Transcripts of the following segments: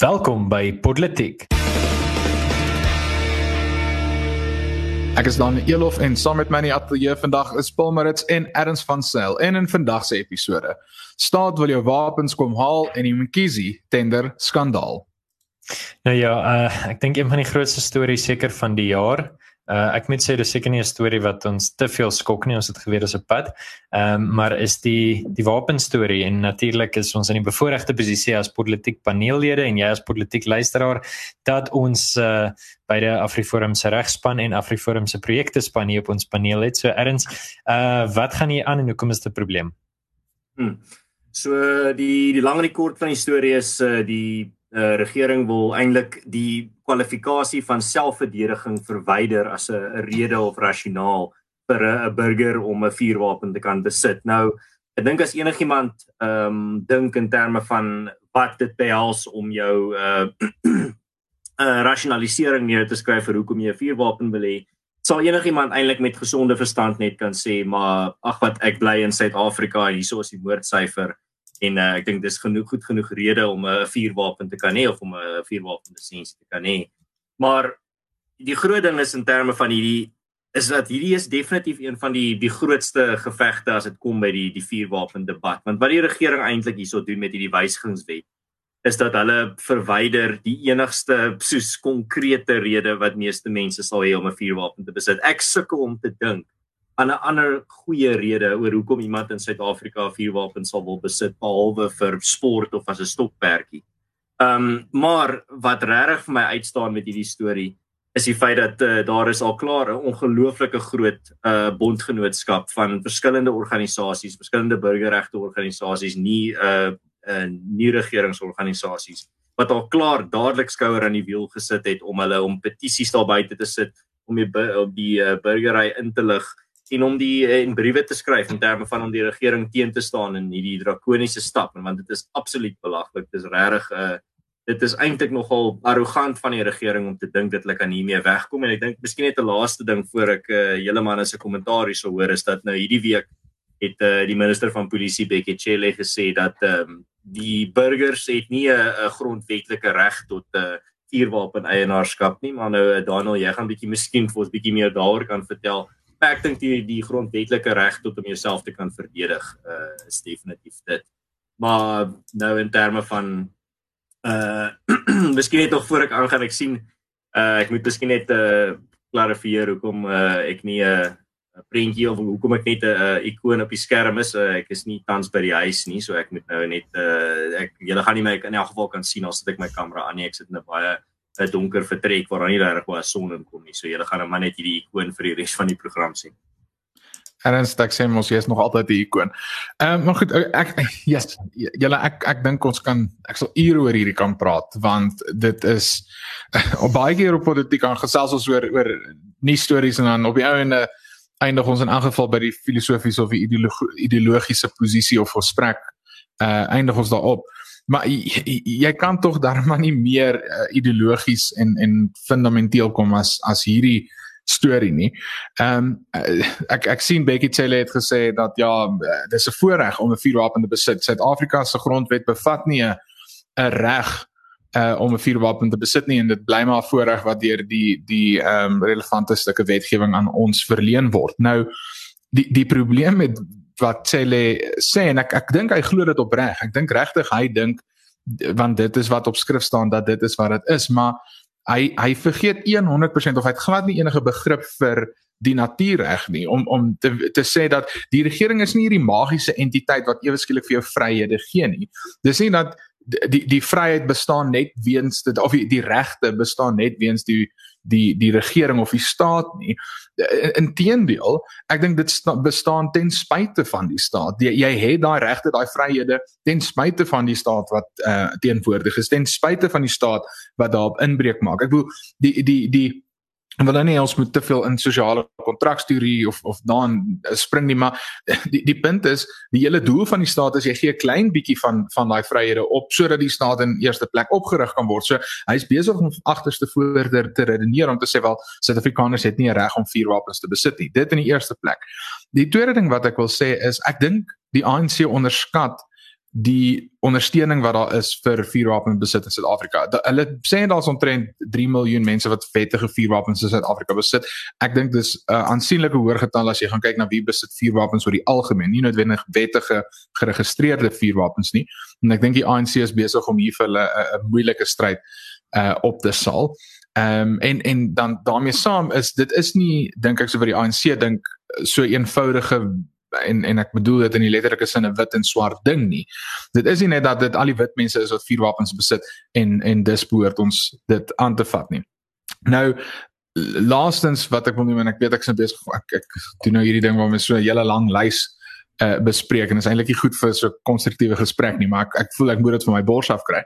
Welkom by Politiek. Ek is dan Elof en saam met my in die ateljee vandag is Paul Marits en Erns van Sail en in vandag se episode. Staat wil jou wapens kom haal en die Mkhizi tender skandaal. Nou ja, uh, ek dink een van die grootste stories seker van die jaar Uh ek moet sê dis seker nie 'n storie wat ons te veel skok nie, ons het geweet dis 'n pad. Ehm um, maar is die die wapen storie en natuurlik is ons in die bevoordeelde posisie as politiek paneellede en jy as politiek luisteraar dat ons uh by die Afriforum se regspan en Afriforum se projekte span hier op ons paneel het. So erns uh wat gaan hier aan en hoekom is dit 'n probleem? Hmm. So die die lang en die kort van die storie is uh die uh, regering wil eintlik die kwalifikasie van selfverdediging verwyder as 'n rede of rasionaal vir 'n burger om 'n vuurwapen te kan besit. Nou, ek dink as enigiemand ehm um, dink in terme van wat dit behels om jou uh 'n uh, rasionalisering neer te skryf vir hoekom jy 'n vuurwapen wil hê, sal enigiemand eintlik met gesonde verstand net kan sê, maar ag wat ek bly in Suid-Afrika en hieso is die moordsyfer en uh, ek dink dis genoeg goed genoeg rede om 'n vuurwapen te kan hê of om 'n vuurwapen lisensie te kan hê. Maar die groot ding is in terme van hierdie is dat hierdie is definitief een van die die grootste gevegte as dit kom by die die vuurwapen debat want wat die regering eintlik hierso doen met hierdie wysigingswet is dat hulle verwyder die enigste soos konkrete rede wat meeste mense sal hê om 'n vuurwapen te besit. Ek sukkel om te dink aan 'n ander goeie rede oor hoekom iemand in Suid-Afrika 'n vuurwapen sal wil besit behalwe vir sport of as 'n stokperdjie. Ehm um, maar wat regtig vir my uitstaan met hierdie storie is die feit dat uh, daar is al klaar 'n ongelooflike groot uh bondgenootskap van verskillende organisasies, verskillende burgerregte organisasies, nie uh uh nie regeringsorganisasies wat al klaar dadelik skouer aan die wiel gesit het om hulle om petisies daar buite te sit om die die uh, burgery in te lig en om die eh, en briewe te skryf in terme van om die regering teen te staan in hierdie drakoniese stap want dit is absoluut belaglik. Dit is regtig 'n uh, eh, dit is eintlik nogal arrogant van die regering om te dink dit hulle kan hiermee wegkom. En ek dink miskien net 'n laaste ding voor ek uh, hele man as 'n kommentaar hierso hoor is dat nou hierdie week het uh, die minister van polisie Bekkie Cele gesê dat um, die burgers het nie 'n grondwetlike reg tot 'n uh, vuurwapen eienaarskap nie. Maar nou Daniel jy gaan bietjie miskien vir ons bietjie meer daaroor kan vertel ek dink die die grondwetlike reg tot om jouself te kan verdedig uh is definitief dit. Maar nou in terme van uh miskien net nog voor ek aangaan ek sien uh ek moet miskien net uh klarifieer hoekom uh ek nie 'n uh, prentjie of hoekom ek net 'n uh, ikoon op die skerm is. Uh, ek is nie tans by die huis nie, so ek moet nou net uh ek julle gaan nie my in elk geval kan sien as ek my kamera aan nie. Ek sit in 'n baie 'n donker vertrek waar daar nie regtig baie son in kom nie. So jy gaan maar net hierdie ikoon vir die res van die program sien. Ernst ek sê mos jy is nog altyd die ikoon. Ehm um, maar goed ek yes, julle ek ek dink ons kan ek sal ure oor hierdie kan praat want dit is op baie keer op politiek aan gesels ons oor oor nie stories en dan op die ou ende eindig ons in geval by die filosofiese of die ideologiese posisie of gesprek uh eindig ons daarop maar jy, jy kan tog daarmee nie meer uh, ideologies en en fundamenteel kom as as hierdie storie nie. Ehm um, ek ek sien Becky Cele het gesê dat ja, eh, dis 'n voorreg om 'n vuurwapen te besit. Suid-Afrika se grondwet bevat nie 'n 'n reg uh om 'n vuurwapen te besit nie en dit bly maar voorreg wat deur die die ehm um, relevante stukke wetgewing aan ons verleen word. Nou die die probleem met wat Cele sê en ek ek dink hy glo dit opreg. Ek dink regtig hy dink want dit is wat op skrif staan dat dit is wat dit is, maar hy hy vergeet 100% of hy het glad nie enige begrip vir die natuurreg nie om om te te sê dat die regering is nie hierdie magiese entiteit wat ewe skielik vir jou vryhede gee nie. Dis nie dat die die vryheid bestaan net weens dit of die, die regte bestaan net weens die die die regering of die staat nie. Inteendeel, ek dink dit bestaan ten spyte van die staat. Jy, jy het daai regte, daai vryhede ten spyte van die staat wat uh, teenwoordig is, ten spyte van die staat wat daarop inbreuk maak. Ek bedoel die die die en wil nou nie ons moet te veel in sosiale kontrakteorie of of dan spring nie maar die die punt is die hele doel van die staat is jy gee 'n klein bietjie van van daai vryhede op sodat die staat in eerste plek opgerig kan word. So hy's besig om agterste voorder te redeneer om te sê wel Suid-Afrikaners het nie 'n reg om vuurwapens te besit nie. Dit in die eerste plek. Die tweede ding wat ek wil sê is ek dink die ANC onderskat die ondersteuning wat daar is vir vuurwapenbesit in Suid-Afrika. Hulle sê daar's omtrent 3 miljoen mense wat wettige vuurwapens in Suid-Afrika besit. Ek dink dis 'n uh, aansienlike hoër getal as jy gaan kyk na wie besit vuurwapens oor die algemeen, nie noodwendig wettige geregistreerde vuurwapens nie. En ek dink die ANC is besig om hier vir hulle 'n moeilike stryd uh op te sal. Ehm um, en en dan daarmee saam is dit is nie dink ek so vir die ANC dink so eenvoudige en en ek bedoel dit in die letterlike sin 'n wit en swart ding nie. Dit is nie net dat dit al die wit mense is wat vuurwapens besit en en dis behoort ons dit aan te vat nie. Nou laastens wat ek wil noem en ek weet ek is besig ek ek doen nou hierdie ding waar ons so 'n hele lang lys uh, bespreek en is eintlik nie goed vir so 'n konstruktiewe gesprek nie, maar ek ek voel ek moet dit vir my bors afkry.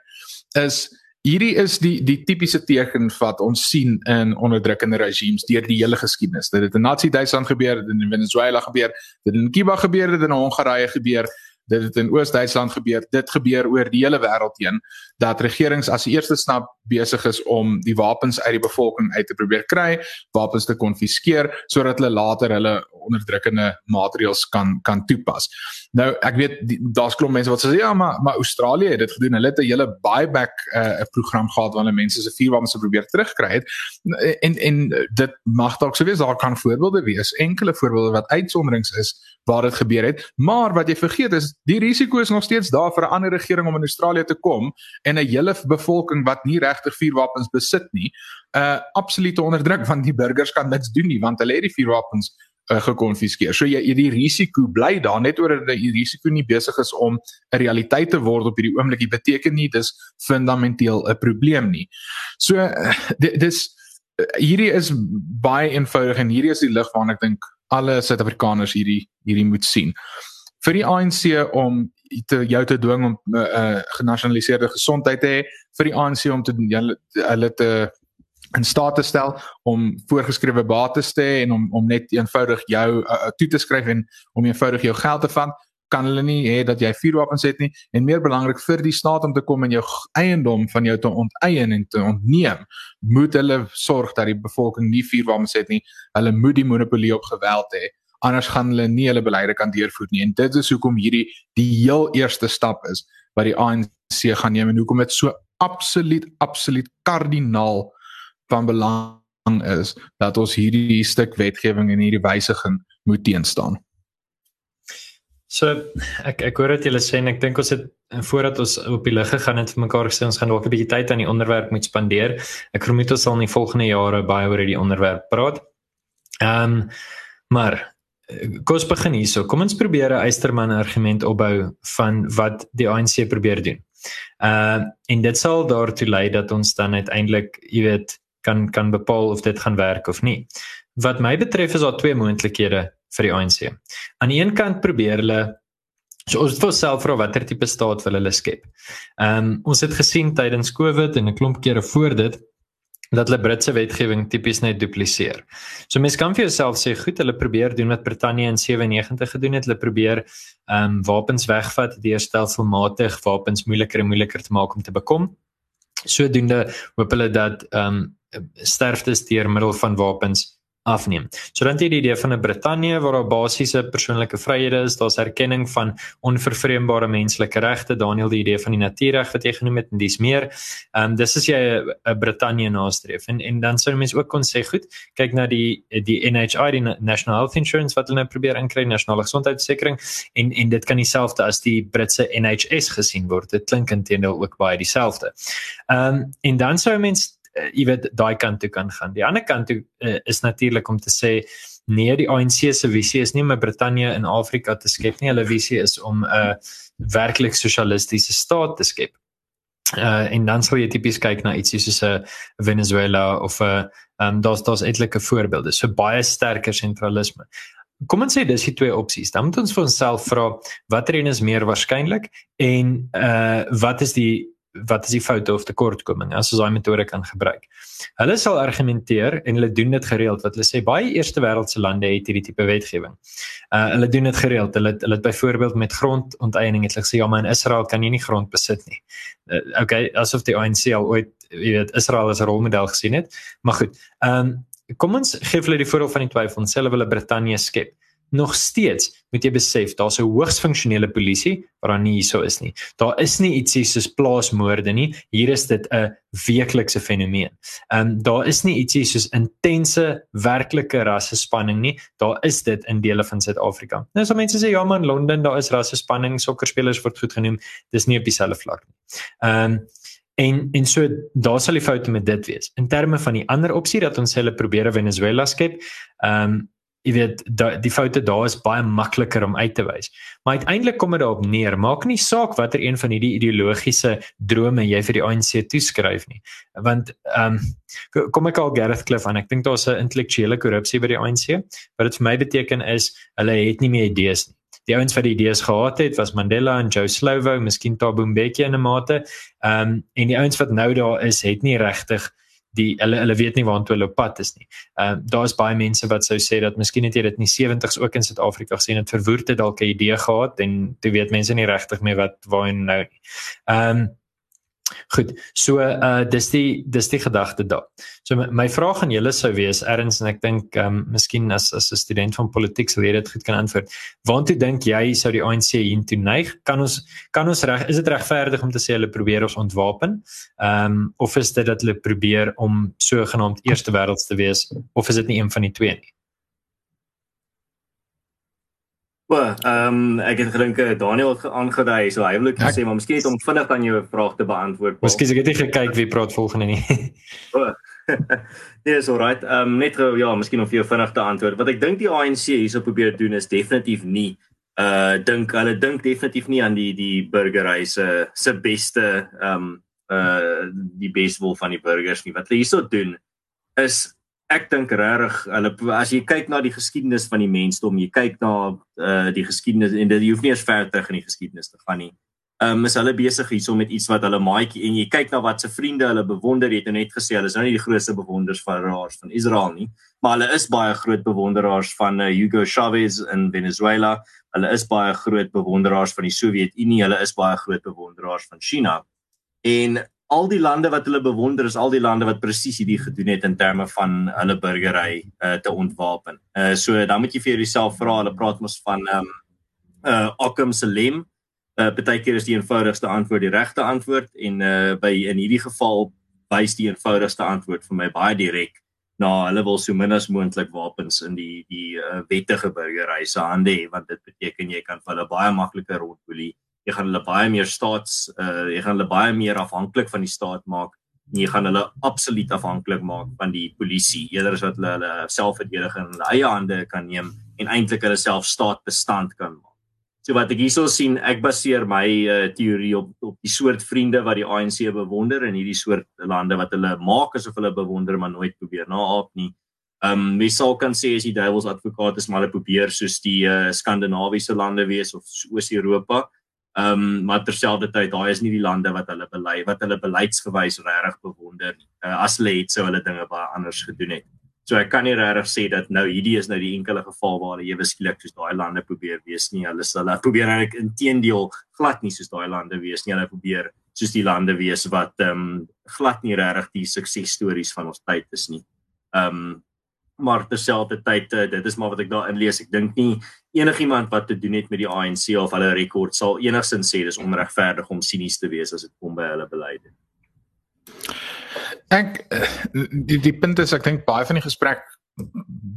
Is Hierdie is die die tipiese teken wat ons sien in onderdrukkende regimes deur die hele geskiedenis. Dit het in Nazi-Duitsland gebeur, dit het in Venezuela gebeur, dit het in Kuba gebeur, dit het in Hongarye gebeur, dit het in Oos-Duitsland gebeur. Dit gebeur oor die hele wêreld heen dat regerings as eerste stap besig is om die wapens uit die bevolking uit te probeer kry, wapens te konfiskeer sodat hulle later hulle onderdrukkende maatreëls kan kan toepas. Nou ek weet daar's klop mense wat sê ja, maar maar Australië het dit gedoen. Hulle het 'n hele buyback 'n uh, program gehad waar hulle mense se vuurwapens se probeer terugkry het. En en dit mag dalk sou wees daar kan voorbeelde wees, enkele voorbeelde wat uitsonderings is waar dit gebeur het, maar wat jy vergeet is die risiko is nog steeds daar vir 'n ander regering om in Australië te kom en 'n hele bevolking wat nie regtig vuurwapens besit nie, uh absolute onderdruk want die burgers kan niks doen nie want hulle het die vuurwapens uh, gekonfiskeer. So jy die risiko bly daar net oor dat die risiko nie besig is om 'n realiteit te word op hierdie oomblik. Dit beteken nie dis fundamenteel 'n probleem nie. So uh, dis uh, hierdie is baie eenvoudig en hierdie is die lig waarna ek dink alle Suid-Afrikaners hierdie hierdie moet sien. Vir die ANC om te jou te dwing om 'n uh, uh, genasionaliseerde gesondheid te hê, vir die ANC om te hulle te in staat te stel om voorgeskrewe bates te hê en om om net eenvoudig jou uh, toe te skryf en om eenvoudig jou geld te vang kan hulle nie hê dat jy vuurwapens het nie. En meer belangrik vir die staat om te kom en jou eiendom van jou te onteien en te ontneem moet hulle sorg dat die bevolking nie vuurwapens het nie. Hulle moet die monopolie op geweld hê anders gaan hulle nie hulle beleide kan deurvoer nie en dit is hoekom hierdie die heel eerste stap is wat die ANC gaan neem en hoekom dit so absoluut absoluut kardinaal van belang is dat ons hierdie stuk wetgewing en hierdie wysiging moet teenstaan. So ek ek hoor wat julle sê en ek dink ons het voordat ons op die lig gegaan het vir mekaar gesê ons gaan dalk 'n bietjie tyd aan die onderwerp moet spandeer. Ek vermoed ons sal in die volgende jare baie oor hierdie onderwerp praat. Ehm um, maar kom ons begin hierso. Kom ons probeer 'n eysterman argument opbou van wat die ANC probeer doen. Uh, en dit sal daartoe lei dat ons dan uiteindelik, jy weet, kan kan bepaal of dit gaan werk of nie. Wat my betref is daar twee moontlikhede vir die ANC. Aan die een kant probeer hulle so ons vir self vra watter tipe staat wil hulle skep. Ehm um, ons het gesien tydens Covid en 'n klomp kere voor dit dat hulle Britse wetgewing tipies net dupliseer. So mense kan vir jouself sê goed, hulle probeer doen wat Brittanje in 97 gedoen het. Hulle probeer ehm um, wapens wegvat deur stelselmatig wapens moeiliker en moeiliker te maak om te bekom. Sodoende hoop hulle dat ehm um, sterftes deur middel van wapens afneem. So dan het jy die idee van 'n Brittanje waar daar basiese persoonlike vryhede is, daar's erkenning van onvervreembare menslike regte, Daniel die idee van die natuurreg wat jy genoem het en dis meer. Ehm um, dis as jy 'n Brittanje nastreef. En en dan sou mense ook kon sê goed, kyk na die die NHI die National Health Insurance wat hulle nou probeer inkry, nasionale gesondheidsversekering en en dit kan dieselfde as die Britse NHS gesien word. Dit klink intendeel ook baie dieselfde. Ehm um, en dan sou mense uh, jy weet daai kant toe kan gaan. Die ander kant toe uh, is natuurlik om te sê nee, die ANC se visie is nie om Brittanje in Afrika te skep nie. Hulle visie is om 'n uh, werklik sosialistiese staat te skep. Uh en dan sou jy tipies kyk na ietsie soos 'n Venezuela of 'n um, daar's daar's etlike voorbeelde. So baie sterker sentralisme. Kom ons sê dis die twee opsies. Dan moet ons vir onsself vra watter een is meer waarskynlik en uh wat is die wat is die foute of tekortkominge as ons daai metode kan gebruik. Hulle sal argumenteer en hulle doen dit gereeld wat hulle sê baie eerste wêreldse lande het hierdie tipe wetgewing. Uh hulle doen dit gereeld. Hulle hulle het byvoorbeeld met grondonteiening het hulle gesê ja maar in Israel kan jy nie grond besit nie. Uh, okay, asof die ANC al ooit jy weet Israel as 'n rolmodel gesien het. Maar goed. Ehm um, kom ons gee hulle die voordeel van die twyfel en sê hulle wil 'n Brittanje skep nog steeds moet jy besef daar's 'n hoogs funksionele polisie wat daar nie hierso is nie. Daar is nie ietsie soos plaasmoorde nie. Hier is dit 'n weeklikse fenomeen. Ehm um, daar is nie ietsie soos intense werklike rassespanning nie. Daar is dit in dele van Suid-Afrika. Nou so mense sê ja man, Londen, daar is rassespanning, sokkerspelers word goed genoem. Dis nie op dieselfde vlak nie. Ehm um, En en so daar sal die foute met dit wees. In terme van die ander opsie dat ons hulle probeer Venezuela skep, ehm um, jy weet da, die foute daar is baie makliker om uit te wys. Maar uiteindelik kom dit daarop neer, maak nie saak watter een van hierdie ideologiese drome jy vir die ANC toeskryf nie. Want ehm um, kom ek al Gareth Cliff aan, ek dink daar's 'n intellektuele korrupsie by die ANC. Wat dit vir my beteken is hulle het nie meer idees nie die ouens wat die idees gehad het was Mandela en Joe Slovo, miskien Thabo Mbeki in 'n mate. Ehm um, en die ouens wat nou daar is, het nie regtig die hulle hulle weet nie waartoe hulle op pad is nie. Ehm uh, daar's baie mense wat sou sê dat miskien het jy dit in die 70s ook in Suid-Afrika gesien het verwoerd het dalk 'n idee gehad en jy weet mense nie regtig meer wat waarheen nou nie. Ehm um, Goed. So uh dis die dis die gedagte daar. So my, my vraag aan julle sou wees erns en ek dink ehm um, miskien as as 'n student van politiek sou jy dit goed kan antwoord. Waartoe dink jy sou die ANC hiertoe neig? Kan ons kan ons reg is dit regverdig om te sê hulle probeer ons ontwapen? Ehm um, of is dit dat hulle probeer om sogenaamd eerste wêrelds te wees of is dit nie een van die twee nie? Wel, ehm um, ek het gedink eh, Daniel het aangedui, so hy wil net sê maar miskien het hom vinnig aan jou vraag te beantwoord. Miskien ek het nie gekyk wie praat volgende nie. o. nee, so right. Ehm um, net ja, miskien om vir jou vinnig te antwoord. Wat ek dink die ANC hierso probeer doen is definitief nie uh dink hulle dink definitief nie aan die die burgerreise se beste ehm um, uh die beste wil van die burgers nie. Wat hulle hierso doen is ek dink regtig hulle as jy kyk na die geskiedenis van die mensdom, jy kyk na uh die geskiedenis en dit hoef nie eens ver terug in die geskiedenis te gaan nie. Um is hulle besig hierso met iets wat hulle maatjie en jy kyk na wat se vriende hulle bewonder, het nou net gesê hulle is nou nie die grootste bewonders van raars van Israel nie, maar hulle is baie groot bewonderaars van uh, Hugo Chavez in Venezuela. Hulle is baie groot bewonderaars van die Sowjetunie, hulle is baie groot bewonderaars van China. En al die lande wat hulle bewonder is al die lande wat presies hierdie gedoen het in terme van hulle burgery uh, te ontwapen. Uh so dan moet jy vir jouself vra, hulle praat mos van ehm um, uh Occam Salem. Uh partykeer is die eenvoudigste antwoord die regte antwoord en uh by in hierdie geval wys die eenvoudigste antwoord vir my baie direk na hulle wil so min as moontlik wapens in die die uh, wettige burgery se hande hê want dit beteken jy kan hulle baie makliker rondboelie jy gaan hulle baie meer staats uh jy gaan hulle baie meer afhanklik van die staat maak en jy gaan hulle absoluut afhanklik maak van die polisie eerder as wat hulle hulle selfverdediging in hulle eie hande kan neem en eintlik hulle self staatbestand kan maak. So wat ek hierso sien, ek baseer my uh, teorie op op die soort vriende wat die ANC bewonder en hierdie soort lande wat hulle maak asof hulle bewonder maar nooit probeer naaap nie. Ehm um, wie sou kan sê as die duiwels advokaat is maar hulle probeer soos die uh, skandinawiese lande wees of Oos-Europa. Ehm um, maar terselfdertyd daai is nie die lande wat hulle bely wat hulle beleidsgewys regtig bewonder. Uh, as hulle het sou hulle dinge baie anders gedoen het. So ek kan nie regtig sê dat nou hierdie is nou die enkele geval waar hulle ewe skielik soos daai lande probeer wees nie. Hulle sal hulle probeer eintlik inteendeel glad nie soos daai lande wees nie. Hulle probeer soos die lande wees wat ehm um, glad nie regtig die suksesstories van ons tyd is nie. Ehm um, maar terselfdertyd uh, dit is maar wat ek daarin lees. Ek dink nie enigiemand wat te doen het met die ANC of hulle rekord sal enigsins sê dis onregverdig om sinies te wees as dit kom by hulle beleid. Ek die die punt is ek dink baie van die gesprek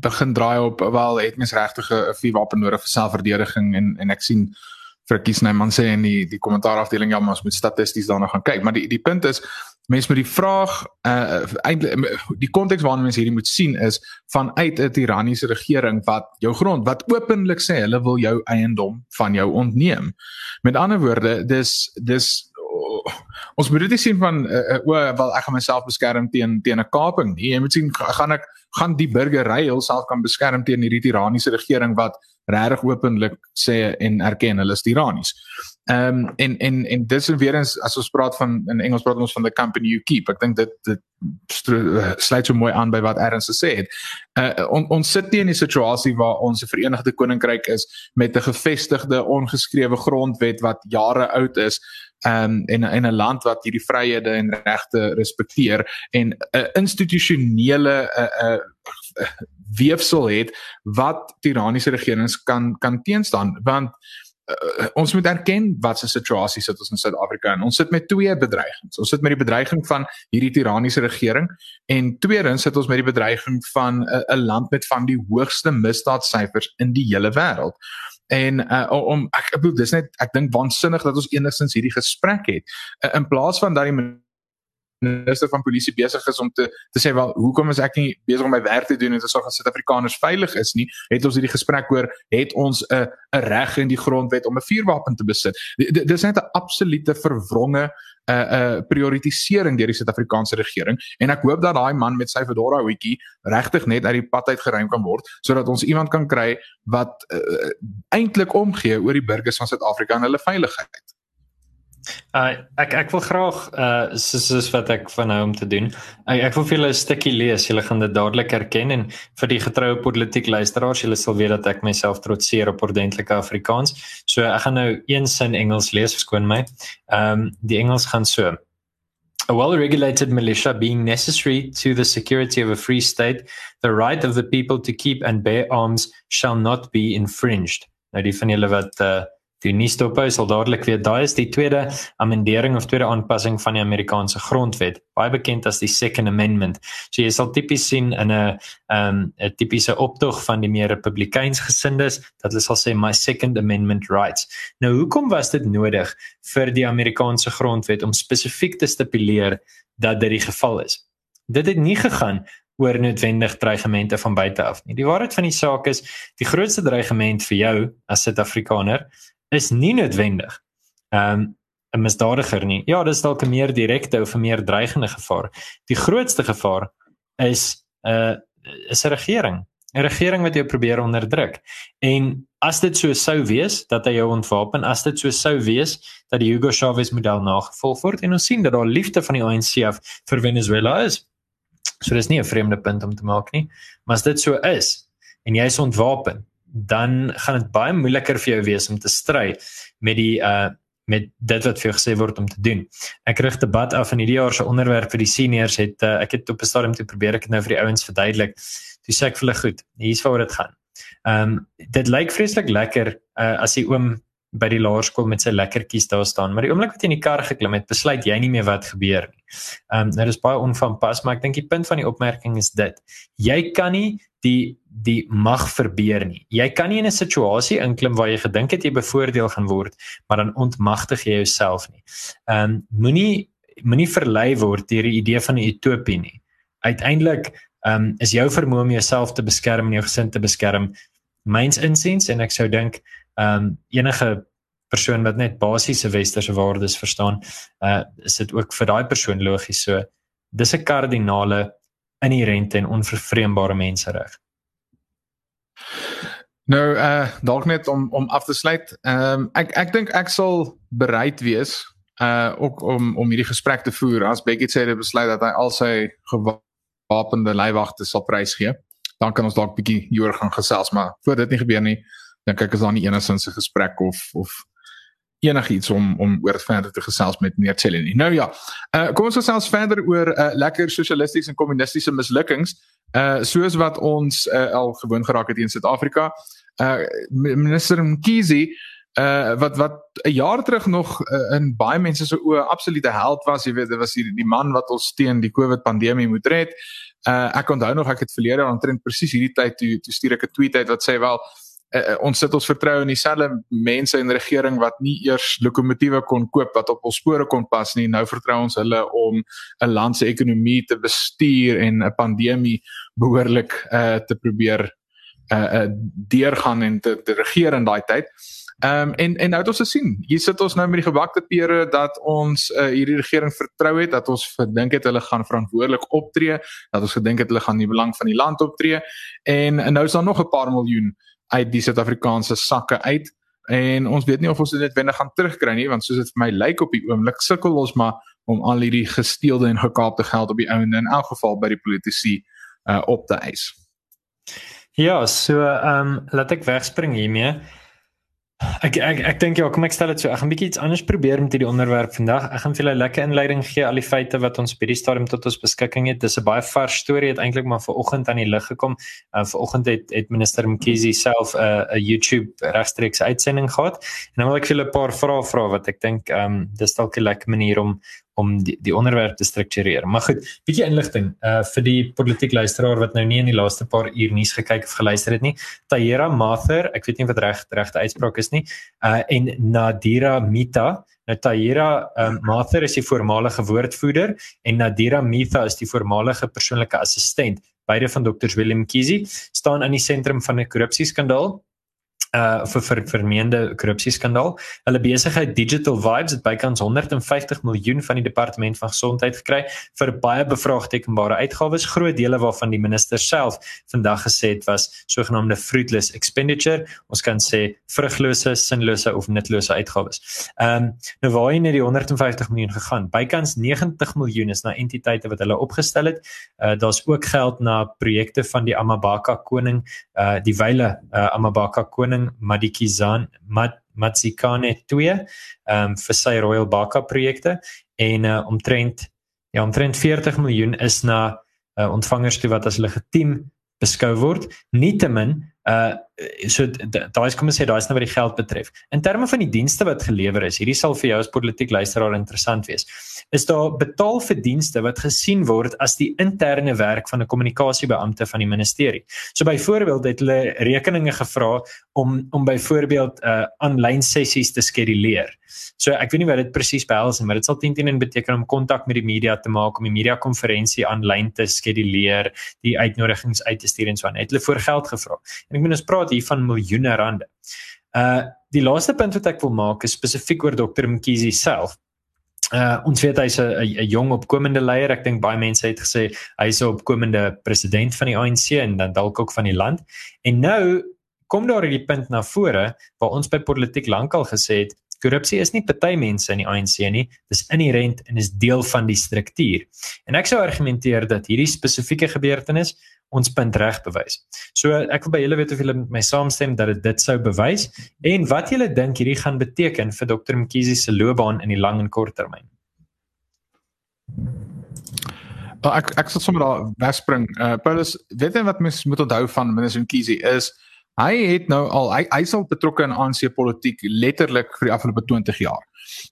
begin draai op wel het mens regtig 'n vuur wapen nodig vir selfverdediging en en ek sien vir kies nou man sê in die die kommentaar afdeling ja ons moet statisties daarna gaan kyk maar die die punt is mense met die vraag uh eintlik die konteks waarna mense hierdie moet sien is vanuit 'n tiranniese regering wat jou grond wat openlik sê hulle wil jou eiendom van jou ontneem. Met ander woorde, dis dis oh, ons moet dit sien van uh, o wel ek gaan myself beskerm teen teen 'n kaping nie. Jy moet sien gaan ek gaan die burgery hulself kan beskerm teen hierdie tiranniese regering wat regtig openlik sê en erken hulle is tiranies. Ehm um, en en en dis weer eens as ons praat van in Engels praat ons van the company you keep. Ek dink dit dit sluit so mooi aan by wat Ernst gesê het. Uh on, ons sit nie in 'n situasie waar ons 'n Verenigde Koninkryk is met 'n gevestigde ongeskrewe grondwet wat jare oud is um, en in 'n land wat hierdie vryhede en regte respekteer en 'n institusionele 'n uh, 'n uh, weefsel het wat tiranniese regerings kan kan teenstaan want uh, ons moet erken wat se situasie sit ons in Suid-Afrika en ons sit met twee bedreigings. Ons sit met die bedreiging van hierdie tiranniese regering en tweedens sit ons met die bedreiging van 'n uh, land met van die hoogste misdaadsyfers in die hele wêreld. En uh, om ek ek bedoel dis net ek dink waansinnig dat ons enigstens hierdie gesprek het uh, in plaas van dat die minister van polisie besig is om te te sê wel hoekom is ek nie besig om my werk te doen en te sorg dat Suid-Afrikaners veilig is nie? Het ons hierdie gesprek oor het ons 'n 'n reg in die grondwet om 'n vuurwapen te besit? Dis net 'n absolute verwronge 'n uh, 'n uh, prioritisering deur die Suid-Afrikaanse regering. En ek hoop dat daai man met sy fedora hoedjie regtig net uit die pad uit geruim kan word sodat ons iemand kan kry wat uh, eintlik omgee oor die burgers van Suid-Afrika en hulle veiligheid Uh, ek ek wil graag uh soos, soos wat ek van nou om te doen. Ek ek wil vir julle 'n stukkie lees. Julle gaan dit dadelik herken en vir die getroue politiek luisteraars, julle sal weet dat ek myself trotseer op ordentlike Afrikaans. So ek gaan nou een sin Engels lees, verskoon my. Um die Engels gaan so. A well-regulated militia being necessary to the security of a free state, the right of the people to keep and bear arms shall not be infringed. Nou die van julle wat uh Die nuus dophou sal dadelik weet daai is die tweede amendering of tweede aanpassing van die Amerikaanse grondwet, baie bekend as die Second Amendment. So jy sal tipies sien in 'n ehm 'n tipiese optog van die meer republikeins gesindes dat hulle sal sê my Second Amendment rights. Nou hoekom was dit nodig vir die Amerikaanse grondwet om spesifiek te stipuleer dat dit die geval is? Dit het nie gegaan oor noodwendig dreigemente van buite af nie. Die waarheid van die saak is, die grootste dreigement vir jou as Suid-Afrikaner is nie noodwendig um 'n misdadiger nie. Ja, dis dalk 'n meer direkte of 'n meer dreigende gevaar. Die grootste gevaar is 'n uh, is 'n regering. 'n Regering wat jou probeer onderdruk. En as dit so sou wees dat hy jou ontwapen, as dit so sou wees dat die Hugo Chavez model nagevolg word en ons sien dat daar liefde van die ANC af vir Venezuela is. So dis nie 'n vreemde punt om te maak nie, maar as dit so is en jy is ontwapen dan gaan dit baie moeiliker vir jou wees om te stry met die uh met dit wat vir jou gesê word om te doen. Ek rig debat af in hierdie jaar se onderwerp vir die seniors het uh, ek het op 'n stadium toe probeer ek dit nou vir die ouens verduidelik. Toe sê ek vir hulle goed, hier's waar dit gaan. Ehm um, dit lyk vreeslik lekker uh as die oom by die laerskool met sy lekkertjies daar staan, maar die oomblik wat jy in die kar geklim het, besluit jy nie meer wat gebeur nie. Ehm um, nou dis baie onvanpas, maar ek dink die punt van die opmerking is dit. Jy kan nie die die mag verbeur nie. Jy kan nie in 'n situasie inklim waar jy gedink het jy bevoordeel gaan word, maar dan ontmagtig jy jouself nie. Ehm um, moenie moenie verlei word deur die idee van 'n utopie nie. Uiteindelik ehm um, is jou vermoë om jouself te beskerm en jou gesin te beskerm myns insiens en ek sou dink ehm um, enige persoon wat net basiese westerse waardes verstaan, uh is dit ook vir daai persoon logies so. Dis 'n kardinale inherente en onvervreembare mensereg. Nou uh dalk net om om af te sluit. Ehm um, ek ek dink ek sal bereid wees uh ook om om hierdie gesprek te voer as Becky sê dit besluit dat hy al sy gewapende leiwagte sal prysgee. Dan kan ons dalk bietjie hieroor gaan gesels, maar voor dit nie gebeur nie, dink ek is daar nie enigsins 'n gesprek of of enigiets om om oor verder te gesels met meneer Cellini. Nou ja, uh, kom ons gesels verder oor uh, lekker sosialistiese en kommunistiese mislukkings. Uh soos wat ons uh, al gewoon geraak het in Suid-Afrika. Uh minister Mkhize uh wat wat 'n jaar terug nog uh, in baie mense se oë absolute held was, jy weet, dit was die, die man wat ons teen die COVID pandemie moet red. Uh ek onthou nog ek het verlede aan omtrent presies hierdie tyd toe toe stuur ek 'n tweet uit wat sê wel uh, ons sit ons vertrou in dieselfde mense in regering wat nie eers lokomotiewe kon koop wat op ons spore kon pas nie. Nou vertrou ons hulle om 'n land se ekonomie te bestuur en 'n pandemie behoorlik uh, te probeer uh, uh, deurgaan en te, te regeer in daai tyd. Ehm um, en en nou het ons gesien, hier sit ons nou met die gewakte pere dat ons uh, hierdie regering vertrou het, dat ons gedink het hulle gaan verantwoordelik optree, dat ons gedink het hulle gaan die belang van die land optree en, en nou is daar nog 'n paar miljoen uit die Suid-Afrikaanse sakke uit en ons weet nie of ons dit wendig gaan terugkry nie want soos dit vir my lyk op die oomblik sukkel ons maar om al hierdie gesteelde en gekaapte geld op die ouende in elk geval by die politici uh, op te eis. Ja, so ehm um, laat ek wegspring hiermee. Ek ek ek dink ja, kom ek stel dit so. Ek gaan bietjie iets anders probeer met hierdie onderwerp vandag. Ek gaan vir julle 'n lekker inleiding gee al die feite wat ons by die stadium tot ons beskikking het. Dis 'n baie vars storie het eintlik maar vanoggend aan die lig gekom. Uh, vanoggend het het minister Mkhize self 'n uh, 'n YouTube regstreeks uitsending gehad. En dan wil ek vir julle 'n paar vrae vra wat ek dink ehm um, dis dalk 'n lekker manier om om die die onderwerp te struktureer. Maar goed, bietjie inligting uh vir die politiek luisteraar wat nou nie in die laaste paar uur nuus gekyk of geluister het nie. Tahira Mather, ek weet nie wat reg regte uitspraak is nie. Uh en Nadira Mita Nou Tahira um, Mather is die voormalige woordvoerder en Nadira Mita is die voormalige persoonlike assistent. Beide van Dr. Willem Kizi staan in die sentrum van 'n korrupsieskandaal uh vir vir vermeende korrupsieskandaal. Hulle besigheid Digital Vibes het bykans 150 miljoen van die departement van gesondheid gekry vir baie bevraagtekenbare uitgawes, groot dele waarvan die minister self vandag gesê het was sogenaamde fruitless expenditure. Ons kan sê vruglose, sinlose of nutlose uitgawes. Ehm um, nou waar hy net die 150 miljoen gegaan. Bykans 90 miljoen is na entiteite wat hulle opgestel het. Uh daar's ook geld na projekte van die Amabaka koning, uh die wyle uh, Amabaka koning Madikizan Mat Matsikane 2 um ehm, vir sy Royal Baka projekte. En uh, omtrent ja omtrent 40 miljoen is na uh, ontvangers toe wat as legitiem beskou word. Nietemin uh so daai is kom ons sê daai is nou wat die geld betref in terme van die dienste wat gelewer is hierdie sal vir jou as politiek luisteraar interessant wees is daar betaal vir dienste wat gesien word as die interne werk van 'n kommunikasiebeampte van die ministerie. So byvoorbeeld het hulle rekeninge gevra om om byvoorbeeld uh, aanlyn sessies te skeduleer. So ek weet nie wat dit presies behels nie, maar dit sal teen teen beteken om kontak met die media te maak om die media konferensie aanlyn te skeduleer, die uitnodigings uit te stuur en so aan. Het hulle voor geld gevra. En ek meen ons praat hier van miljoene rande. Uh die laaste punt wat ek wil maak is spesifiek oor Dr. Mkhize self. Uh ons weet hy's 'n jong opkomende leier. Ek dink baie mense het gesê hy's 'n opkomende president van die ANC en dan dalk ook van die land. En nou kom daar hierdie punt na vore waar ons by politiek lankal gesê het korrupsie is nie party mense in die ANC nie, dis inherent en is deel van die struktuur. En ek sou argumenteer dat hierdie spesifieke gebeurtenis ons punt reg bewys. So ek wil by julle weet of julle met my saamstem dat dit dit sou bewys en wat julle dink hierdie gaan beteken vir Dr Mkhize se loopbaan in die lang en kort termyn. Oh, ek ek sal sommer daar wegspring. Uh Paulus, weet jy wat mens moet onthou van minister Mkhize is hy het nou al hy hy sal betrokke in ANC politiek letterlik vir die afgelope 20 jaar.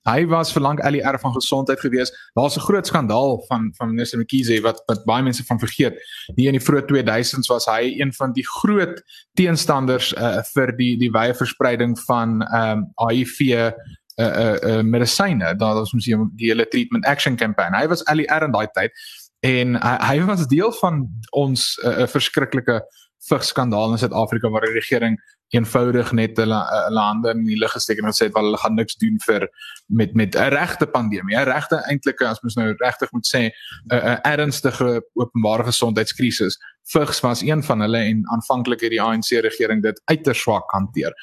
Hy was vir lank LER van gesondheid gewees. Daar's 'n groot skandaal van van minister Mkhize wat wat baie mense van vergeet. Nie in die vroeë 2000s was hy een van die groot teenstanders uh, vir die die wye verspreiding van ehm um, HIV uh uh, uh medisyne. Daar was mos die hele treatment action campaign. Hy was LER in daai tyd en hy, hy was deel van ons 'n uh, verskriklike vigskandaal in Suid-Afrika waar die regering eenvoudig net hulle hulle hande in die lug gesteek en gesê het wel hulle gaan niks doen vir met met 'n regte pandemie, 'n regte eintlik as mens nou regtig moet sê 'n 'n ernstige openbare gesondheidskrisis. Vigs was een van hulle en aanvanklik het die ANC regering dit uiters swak hanteer.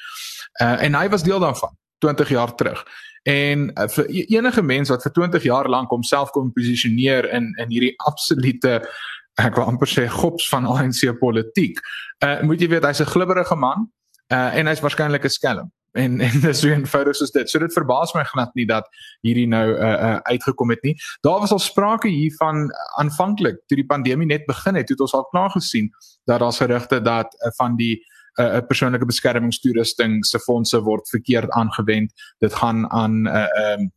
Uh, en hy was deel daarvan 20 jaar terug. En uh, vir e-, enige mens wat vir 20 jaar lank homself kom posisioneer in in hierdie absolute ek wil amper sê gops van ANC politiek. Uh moet jy weet hy's 'n glibberige man uh en hy's waarskynlik 'n skelm. En en dis so 'n foto soos dit. So dit verbaas my glad nie dat hierdie nou uh, uh uitgekom het nie. Daar was al sprake hiervan aanvanklik toe die pandemie net begin het, het ons al klaar gesien dat daar gerugte dat uh, van die 'n uh, persoonlike beskermingstoerusting se fondse word verkeerd aangewend. Dit gaan aan 'n uh, um, uh,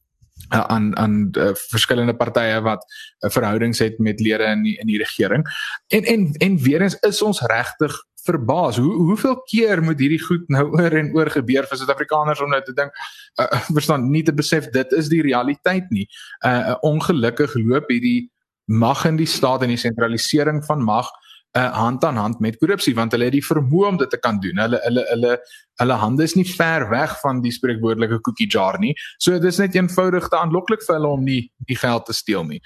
aan aan uh, verskillende partye wat uh, verhoudings het met lede in die, in die regering. En en en weer eens is ons regtig verbaas. Hoe hoeveel keer moet hierdie goed nou oor en oor gebeur vir Suid-Afrikaners om nou te dink uh, verstaan nie te besef dit is die realiteit nie. Uh ongelukkig loop hierdie mag in die staat en die sentralisering van mag uh, hand aan hand met korrupsie want hulle het die vermoë om dit te kan doen. Hulle hulle hulle hulle hande is nie ver weg van die spreekwoordelike cookie jar nie. So dit is net eenvoudig te aanloklik vir hulle om nie die geld te steel nie.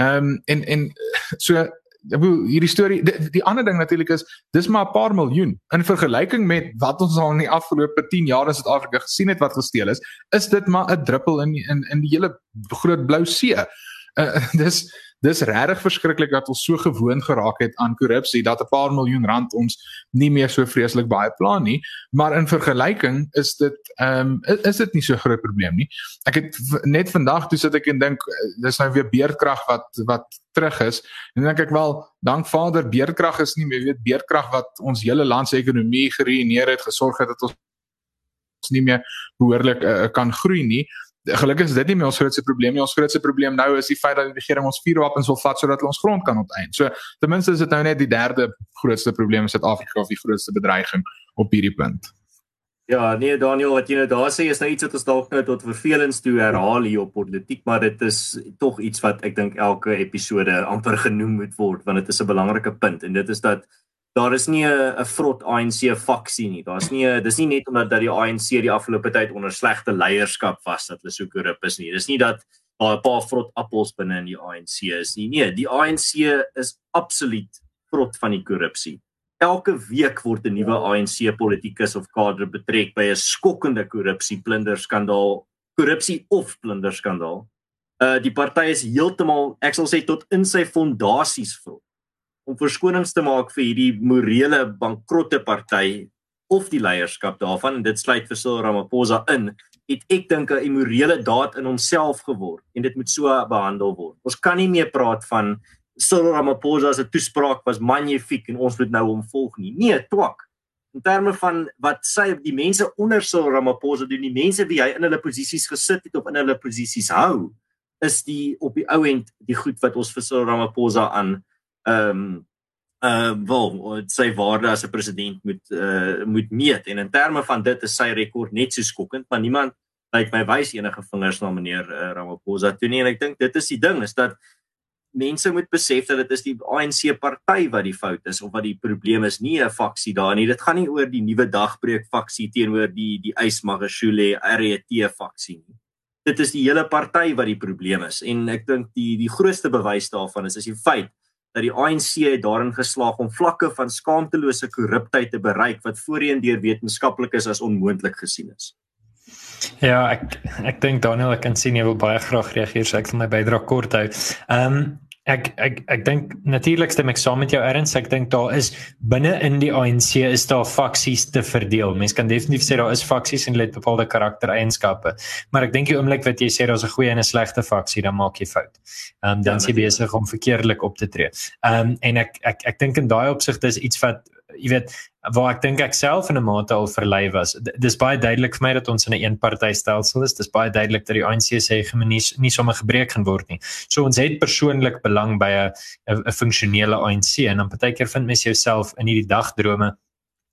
Ehm um, en en so bedoel hierdie storie die, die ander ding natuurlik is dis maar 'n paar miljoen in vergelyking met wat ons al in die afgelope 10 jaar in Suid-Afrika gesien het wat gesteel is, is dit maar 'n druppel in in in die hele groot blou see. Uh, dis dis regtig verskriklik dat ons so gewoond geraak het aan korrupsie dat 'n paar miljoen rand ons nie meer so vreeslik baie pla nie, maar in vergelyking is dit ehm um, is, is dit nie so groot probleem nie. Ek het net vandag toe sit ek en dink dis nou weer beerdkrag wat wat terug is. En dink ek wel, dank Vader, beerdkrag is nie meer weet beerdkrag wat ons hele land se ekonomie geruïneer het, gesorg het dat ons nie meer behoorlik uh, kan groei nie gelukkig is dit nie meer ons grootste probleem nie. Ons grootste probleem nou is die feit dat die regering ons vuurwapens wil vat sodat hulle ons grond kan onteien. So ten minste is dit nou net die derde grootste probleem in Suid-Afrika of die grootste bedreiging op hierdie punt. Ja, nee Daniel, wat jy nou daar sê is nou iets wat ons dalk nou tot vervelings toe herhaal hier op politiek, maar dit is tog iets wat ek dink elke episode amper genoem moet word want dit is 'n belangrike punt en dit is dat daar is nie 'n vrot ANC faksie nie. Daar's nie 'n dis nie net omdat dat die ANC die afgelope tyd onder slegte leierskap was dat hulle so korrup is nie. Dis nie dat daar 'n paar vrot appels binne in die ANC is nie. Nee, die ANC is absoluut vrot van die korrupsie. Elke week word 'n nuwe ANC politikus of kader betrek by 'n skokkende korrupsie plunderskandaal, korrupsie of plunderskandaal. Uh die party is heeltemal, ek sal sê tot in sy fondasies vrot om verskonings te maak vir hierdie morele bankrotte party of die leierskap daarvan en dit sluit vir Cyril Ramaphosa in het ek dink 'n immorele daad in homself geword en dit moet so behandel word. Ons kan nie meer praat van Cyril Ramaphosa se toespraak was magnifiek en ons moet nou hom volg nie. Nee, twak. In terme van wat sy die mense onder Cyril Ramaphosa doen, die mense wie hy in hulle posisies gesit het of in hulle posisies hou, is die op die ou end die goed wat ons vir Cyril Ramaphosa aan ehm um, uh wel sy waarde as 'n president moet uh moet meet. En in terme van dit is sy rekord net so skokkend maar niemand lyk my wys enige vingers na meneer uh, Ramaphosa toe nie. En ek dink dit is die ding is dat mense moet besef dat dit is die ANC party wat die fout is of wat die probleem is nie 'n faksie daar nie. Dit gaan nie oor die nuwe dagbreek faksie teenoor die die Ysmagashule RET faksie nie. Dit is die hele party wat die probleem is. En ek dink die die grootste bewys daarvan is is die feit dat die ANC het daarin geslaag om vlakke van skaamtelose korrupsie te bereik wat voorheen deur wetenskaplikes as onmoontlik gesien is. Ja, ek ek dink Daniel ek kan sien jy wil baie graag reageer, so ek sal my bydrae kort hou. Ehm um, Ek ek ek dink natuurlik stem ek saam met jou erns. Ek dink daar is binne in die ANC is daar faksies te verdeel. Mens kan definitief sê daar is faksies en hulle het bepaalde karaktereienskappe. Maar ek dink die oomblik wat jy sê daar's 'n goeie en 'n slegte faksie, dan maak jy fout. Ehm um, dan ja, is jy besig om verkeerdelik op te tree. Ehm um, en ek ek ek dink in daai opsigte is iets wat jy weet waar ek dink ek self in 'n mate al verlei was. Dis baie duidelik vir my dat ons in 'n eenpartytelsel is. Dis baie duidelik dat die ANC se hegemonie nie sommer gebreek gaan word nie. So ons het persoonlik belang by 'n 'n funksionele ANC en dan partykeer vind mens jouself in hierdie dagdrome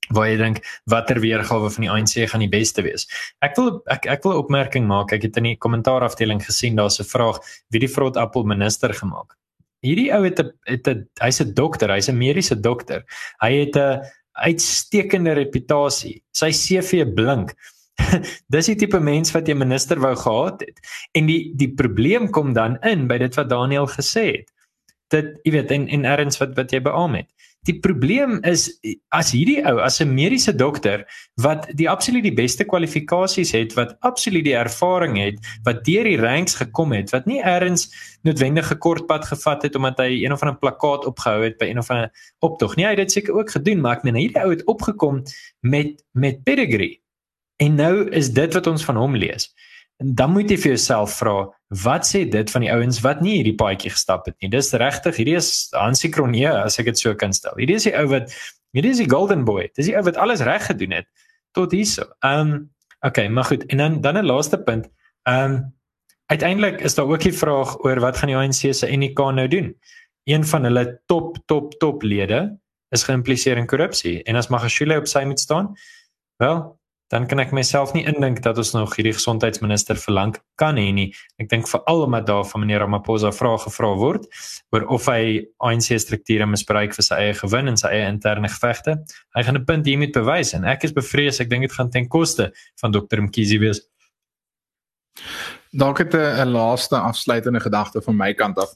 waar jy dink watter weergawe van die ANC gaan die beste wees. Ek wil ek ek wil 'n opmerking maak. Ek het in die kommentaarafdeling gesien daar's 'n vraag wie die vrot appel minister gemaak hierdie ou het 'n het 'n hy's 'n dokter, hy's 'n mediese dokter. Hy het 'n uitstekende reputasie. Sy CV blink. Dis die tipe mens wat jy minister wou gehad het. En die die probleem kom dan in by dit wat Daniel gesê het. Dit jy weet en en erns wat wat jy beamoen het. Die probleem is as hierdie ou as 'n mediese dokter wat die absoluut die beste kwalifikasies het, wat absoluut die ervaring het, wat deur die ranks gekom het, wat nie eers noodwendig 'n kort pad gevat het omdat hy een of ander plakkaat opgehou het by een of ander optog nie. Hy het dit seker ook gedoen, maar ek meen hierdie ou het opgekom met met pedigree. En nou is dit wat ons van hom lees dan moet jy vir jouself vra wat sê dit van die ouens wat nie hierdie paadjie gestap het nie? Dis regtig hierdie is Hansie Kronje as ek dit so kan stel. Hierdie is die ou wat hierdie is die golden boy. Dis die ou wat alles reg gedoen het tot hierso. Ehm um, okay maar goed. En dan dan 'n laaste punt. Ehm um, uiteindelik is daar ook die vraag oor wat gaan die ANC se UNK nou doen? Een van hulle top top top lede is geïmpliseer in korrupsie en as Magashule op sy moet staan wel dan kan ek myself nie indink dat ons nog hierdie gesondheidsminister verlang kan hê nie. Ek dink veral omdat daar van meneer Ramaphosa vrae gevra word oor of hy ANC strukture misbruik vir sy eie gewin en sy eie interne gevegte. Hy gaan 'n punt hier met bewys en ek is bevrees ek dink dit gaan ten koste van Dr. Mkhize wees. Dalk het 'n laaste afsluitende gedagte van my kant af.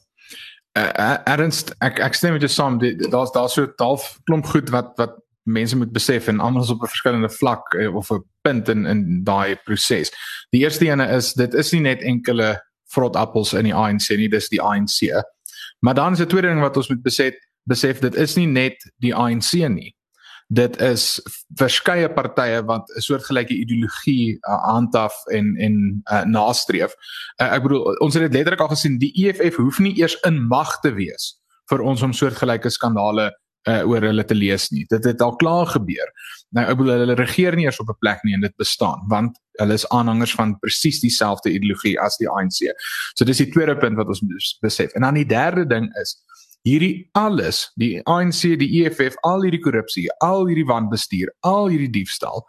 Uh, Ernst, ek ek stem met jou saam. Daar's daar's so 'n half klomp goed wat wat mense moet besef en almal is op 'n verskillende vlak eh, of 'n punt in in daai proses. Die eerste ene is dit is nie net enkele vrot appels in die ANC nie, dis die ANC. Maar dan is 'n tweede ding wat ons moet besef, besef dit is nie net die ANC nie. Dit is verskeie partye wat 'n soortgelyke ideologie uh, handhaf en en uh, nastreef. Uh, ek bedoel ons het dit letterlik al gesien die EFF hoef nie eers in mag te wees vir ons om soortgelyke skandale uh, oor hulle te lees nie. Dit het al klaar gebeur. Nou ek bedoel hulle regeer nie eers op 'n plek nie en dit bestaan want hulle is aanhangers van presies dieselfde ideologie as die ANC. So dis die tweede punt wat ons besef. En dan die derde ding is hierdie alles, die ANC, die EFF, al hierdie korrupsie, al hierdie wanbestuur, al hierdie diefstal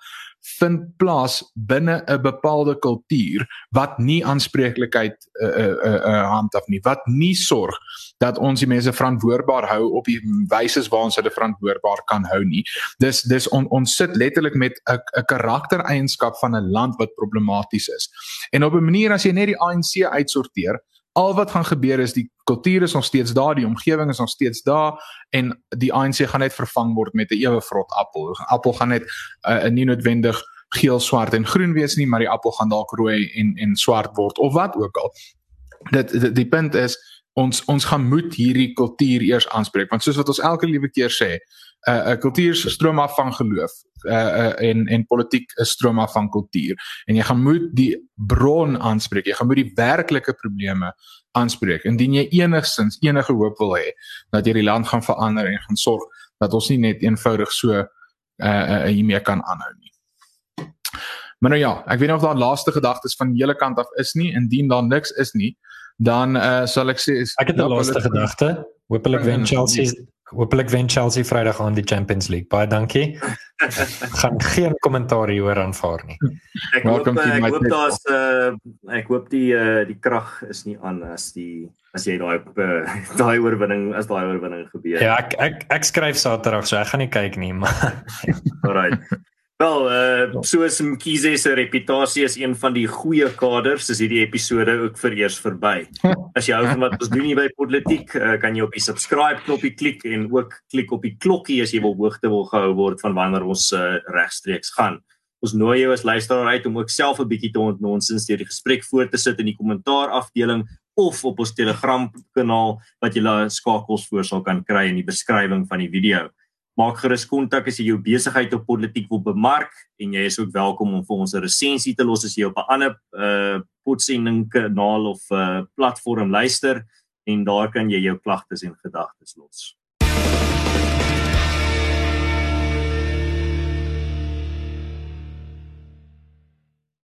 vind plaas binne 'n bepaalde kultuur wat nie aanspreeklikheid uh, 'n uh, 'n uh, uh, hand af nie wat nie sorg dat ons die mense verantwoordbaar hou op die wyse waar ons hulle verantwoordbaar kan hou nie. Dis dis on, ons sit letterlik met 'n 'n karaktereienskap van 'n land wat problematies is. En op 'n manier as jy net die ANC uitsorteer al wat gaan gebeur is die kultuur is nog steeds daar, die omgewing is nog steeds daar en die ANC gaan net vervang word met 'n ewe vrot appel. Appel gaan net uh, nie noodwendig geel, swart en groen wees nie, maar die appel gaan dalk rooi en en swart word of wat ook al. Dit die, die punt is ons ons gaan moet hierdie kultuur eers aanspreek want soos wat ons elke liewe keer sê, 'n uh, 'n kultuur stroom af van geloof. Uh, uh, en en politiek is stroom af van kultuur. En jy gaan moet die bron aanspreek. Jy gaan moet die werklike probleme aanspreek. Indien jy enigstens enige hoop wil hê dat jy die land gaan verander en gaan sorg dat ons nie net eenvoudig so uh, uh, hiermee kan aanhou nie. Maar nou ja ek weet nie of daar laaste gedagtes van julle kant af is nie. Indien daar niks is nie dan uh, sal ek sê ek het 'n laaste gedagte. Hoopelik wen Chelsea Hoopelik wen Chelsea Vrydag aan die Champions League. Baie dankie. gaan geen kommentaar hieroor aanvaar nie. Ek hoop ek hoop daar's uh ek hoop die uh die krag is nie aan as die as jy daai uh, daai oorwinning as daai oorwinning gebeur. Ja, ek ek ek skryf Saterdag, so ek gaan nie kyk nie, maar Alright. Wel, uh soos Mkhize se reputasie as een van die goeie kaders, is hierdie episode ook vir eers verby. As jy hou van wat ons doen hier by Politiek, uh, kan jy op die subscribe knoppie klik en ook klik op die klokkie as jy wil hoogte wil gehou word van wanneer ons uh, regstreeks gaan. Ons nooi jou as luisteraar uit om ook self 'n bietjie te ontnonsens deur die gesprek voor te sit in die kommentaar afdeling of op ons Telegram kanaal wat jy skakels voor sal kan kry in die beskrywing van die video maak gerus kontak as jy jou besigheid op politiek wil bemark en jy is ook welkom om vir ons 'n resensie te los as jy op 'n ander uh potsending kanaal of uh platform luister en daar kan jy jou klagtes en gedagtes los.